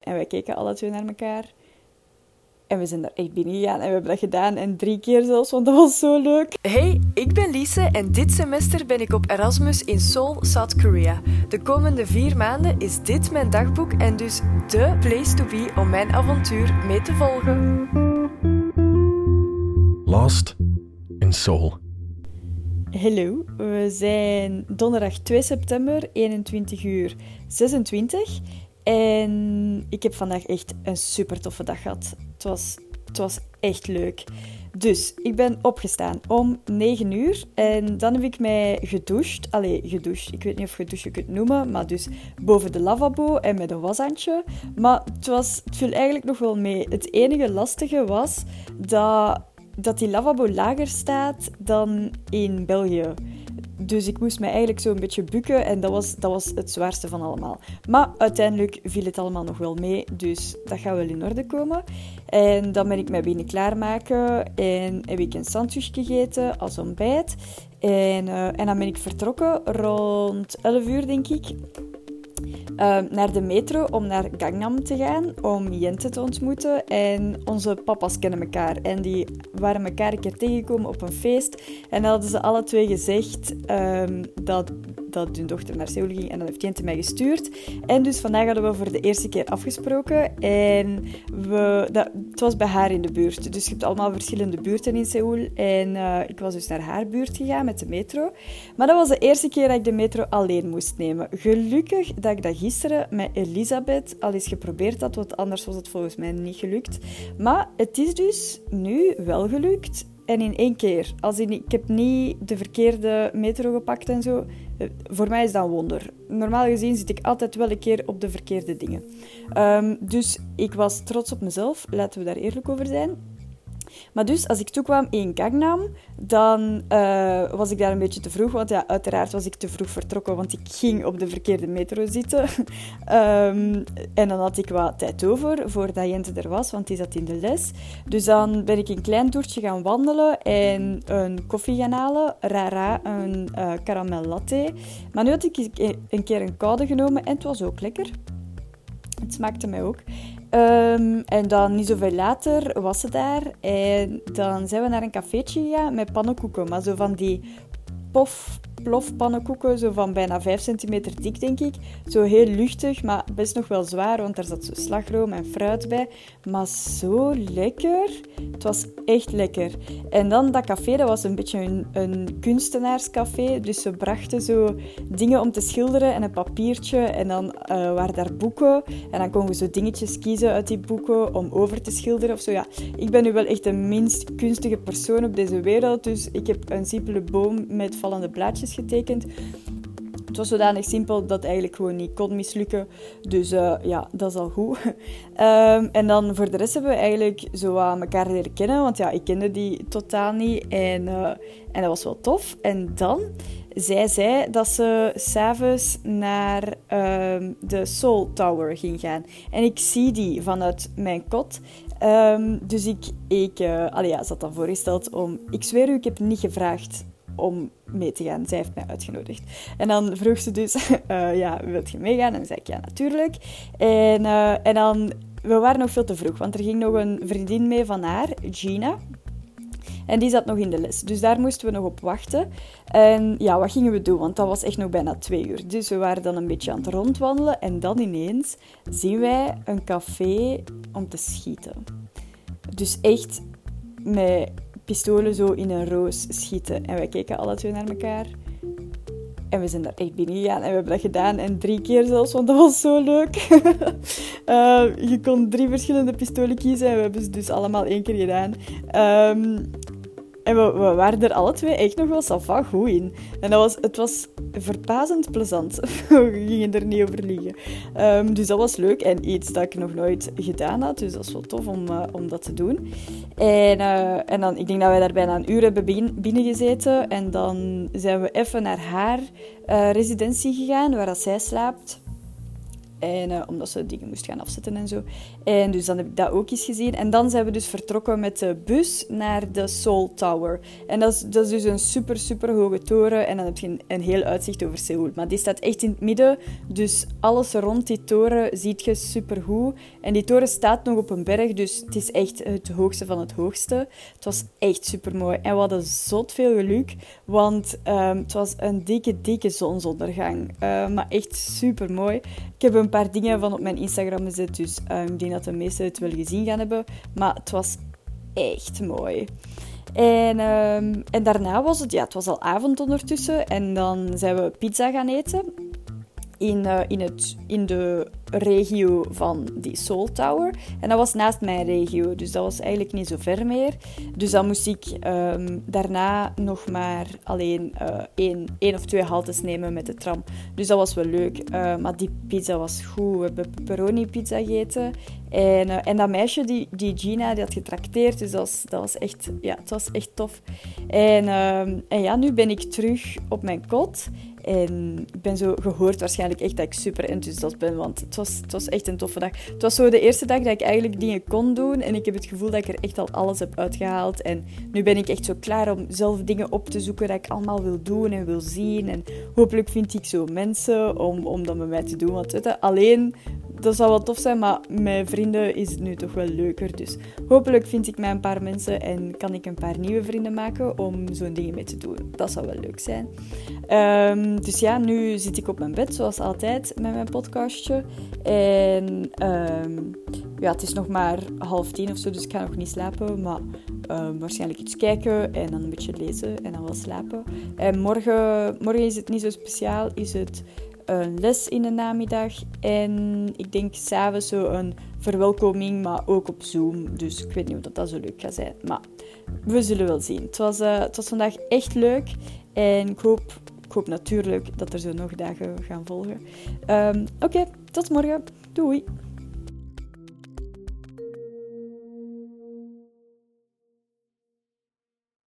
En wij keken alle twee naar elkaar. En we zijn daar echt binnen gegaan en we hebben dat gedaan. En drie keer zelfs, want dat was zo leuk. Hey, ik ben Lise en dit semester ben ik op Erasmus in Seoul, South Korea. De komende vier maanden is dit mijn dagboek en dus de place to be om mijn avontuur mee te volgen. Lost in Seoul. Hallo, we zijn donderdag 2 september, 21 uur 26. En ik heb vandaag echt een super toffe dag gehad. Het was, het was echt leuk. Dus ik ben opgestaan om 9 uur en dan heb ik mij gedoucht. Allee, gedoucht. Ik weet niet of je douche kunt noemen, maar dus boven de lavabo en met een washandje. Maar het, was, het viel eigenlijk nog wel mee. Het enige lastige was dat, dat die lavabo lager staat dan in België. Dus ik moest me eigenlijk zo een beetje bukken en dat was, dat was het zwaarste van allemaal. Maar uiteindelijk viel het allemaal nog wel mee, dus dat gaat wel in orde komen. En dan ben ik mijn benen klaarmaken en heb ik een sandwich gegeten als ontbijt. En, uh, en dan ben ik vertrokken rond 11 uur, denk ik. Uh, naar de metro om naar Gangnam te gaan, om Jente te ontmoeten. En onze papa's kennen elkaar. En die waren elkaar een keer tegengekomen op een feest. En hadden ze alle twee gezegd um, dat, dat hun dochter naar Seoul ging. En dan heeft Jente mij gestuurd. En dus vandaag hadden we voor de eerste keer afgesproken. En we, dat, het was bij haar in de buurt. Dus je hebt allemaal verschillende buurten in Seoul. En uh, ik was dus naar haar buurt gegaan met de metro. Maar dat was de eerste keer dat ik de metro alleen moest nemen. Gelukkig dat ik dat gisteren met Elisabeth al eens geprobeerd had, want anders was het volgens mij niet gelukt. Maar het is dus nu wel gelukt. En in één keer. Als ik heb niet de verkeerde metro gepakt en zo. Voor mij is dat een wonder. Normaal gezien zit ik altijd wel een keer op de verkeerde dingen. Um, dus ik was trots op mezelf. Laten we daar eerlijk over zijn. Maar dus, als ik toekwam in Gangnam, dan uh, was ik daar een beetje te vroeg. Want ja, uiteraard was ik te vroeg vertrokken, want ik ging op de verkeerde metro zitten. um, en dan had ik wat tijd over, voordat Jente er was, want die zat in de les. Dus dan ben ik een klein toertje gaan wandelen en een koffie gaan halen. Rara, een uh, caramel latte. Maar nu had ik een keer een koude genomen en het was ook lekker. Het smaakte mij ook. Um, en dan niet zoveel later was ze daar. En dan zijn we naar een cafeetje gegaan met pannenkoeken. Maar zo van die pof plofpannenkoeken, zo van bijna 5 centimeter dik, denk ik. Zo heel luchtig, maar best nog wel zwaar, want daar zat zo slagroom en fruit bij. Maar zo lekker. Het was echt lekker. En dan dat café, dat was een beetje een, een kunstenaarscafé. Dus ze brachten zo dingen om te schilderen en een papiertje. En dan uh, waren daar boeken. En dan konden we zo dingetjes kiezen uit die boeken om over te schilderen of zo. Ja, ik ben nu wel echt de minst kunstige persoon op deze wereld. Dus ik heb een simpele boom met vallende blaadjes getekend. Het was zodanig simpel dat eigenlijk gewoon niet kon mislukken. Dus uh, ja, dat is al goed. um, en dan voor de rest hebben we eigenlijk zo aan elkaar leren kennen. Want ja, ik kende die totaal niet. En, uh, en dat was wel tof. En dan zei zij dat ze s'avonds naar um, de Soul Tower ging gaan. En ik zie die vanuit mijn kot. Um, dus ik, ik uh, allee, ja, ze had dan voorgesteld om... Ik zweer u, ik heb niet gevraagd om mee te gaan. Zij heeft mij uitgenodigd. En dan vroeg ze dus, uh, ja, wilt je meegaan? En zei ik, ja, natuurlijk. En, uh, en dan, we waren nog veel te vroeg, want er ging nog een vriendin mee van haar, Gina. En die zat nog in de les. Dus daar moesten we nog op wachten. En ja, wat gingen we doen? Want dat was echt nog bijna twee uur. Dus we waren dan een beetje aan het rondwandelen. En dan ineens zien wij een café om te schieten. Dus echt met pistolen zo in een roos schieten. En wij keken alle twee naar elkaar. En we zijn daar echt binnen gegaan en we hebben dat gedaan. En drie keer zelfs, want dat was zo leuk. uh, je kon drie verschillende pistolen kiezen en we hebben ze dus allemaal één keer gedaan. Um, en we, we, waren er alle twee echt nog wel sava goed in. En dat was, het was verpazend plezant. we gingen er niet over liegen. Um, dus dat was leuk en iets dat ik nog nooit gedaan had. Dus dat is wel tof om, uh, om dat te doen. En, uh, en dan, ik denk dat wij daar bijna een uur hebben binnengezeten. En dan zijn we even naar haar uh, residentie gegaan, waar dat zij slaapt. En, omdat ze dingen moest gaan afzetten en zo. En dus dan heb ik dat ook eens gezien. En dan zijn we dus vertrokken met de bus naar de Seoul Tower. En dat is, dus een super, super hoge toren. En dan heb je een, heel uitzicht over Seoul. Maar die staat echt in het midden. Dus alles rond die toren ziet je super goed. En die toren staat nog op een berg. Dus het is echt het hoogste van het hoogste. Het was echt super mooi. En we hadden zot veel geluk. Want um, het was een dikke, dikke zonsondergang. Uh, maar echt super mooi. Ik heb een paar dingen van op mijn Instagram gezet, dus um, ik denk dat de meesten het wel gezien gaan hebben. Maar het was echt mooi. En, um, en daarna was het, ja, het was al avond ondertussen. En dan zijn we pizza gaan eten in, uh, in, het, in de regio van die Soul Tower. En dat was naast mijn regio, dus dat was eigenlijk niet zo ver meer. Dus dan moest ik um, daarna nog maar alleen uh, één, één of twee haltes nemen met de tram. Dus dat was wel leuk. Uh, maar die pizza was goed. We hebben pepperoni pizza gegeten. En, en dat meisje, die, die Gina, die had getrakteerd. Dus dat was, echt, ja, het was echt tof. En, um, en ja, nu ben ik terug op mijn kot. En ik ben zo gehoord waarschijnlijk echt dat ik super enthousiast ben, want het was, het was echt een toffe dag. Het was zo de eerste dag dat ik eigenlijk dingen kon doen en ik heb het gevoel dat ik er echt al alles heb uitgehaald. En nu ben ik echt zo klaar om zelf dingen op te zoeken dat ik allemaal wil doen en wil zien. En hopelijk vind ik zo mensen om, om dat met mij te doen. Want je, alleen dat zou wel tof zijn, maar met vrienden is het nu toch wel leuker. Dus hopelijk vind ik mij een paar mensen en kan ik een paar nieuwe vrienden maken om zo'n dingen mee te doen. Dat zou wel leuk zijn. Um, dus ja, nu zit ik op mijn bed, zoals altijd, met mijn podcastje. En um, ja, het is nog maar half tien of zo, dus ik ga nog niet slapen. Maar um, waarschijnlijk iets kijken en dan een beetje lezen en dan wel slapen. En morgen, morgen is het niet zo speciaal, is het een les in de namiddag. En ik denk s'avonds zo een verwelkoming, maar ook op Zoom. Dus ik weet niet of dat, dat zo leuk gaat zijn. Maar we zullen wel zien. Het was, uh, vandaag echt leuk. En ik hoop, ik hoop natuurlijk dat er zo nog dagen gaan volgen. Um, Oké, tot morgen. Doei!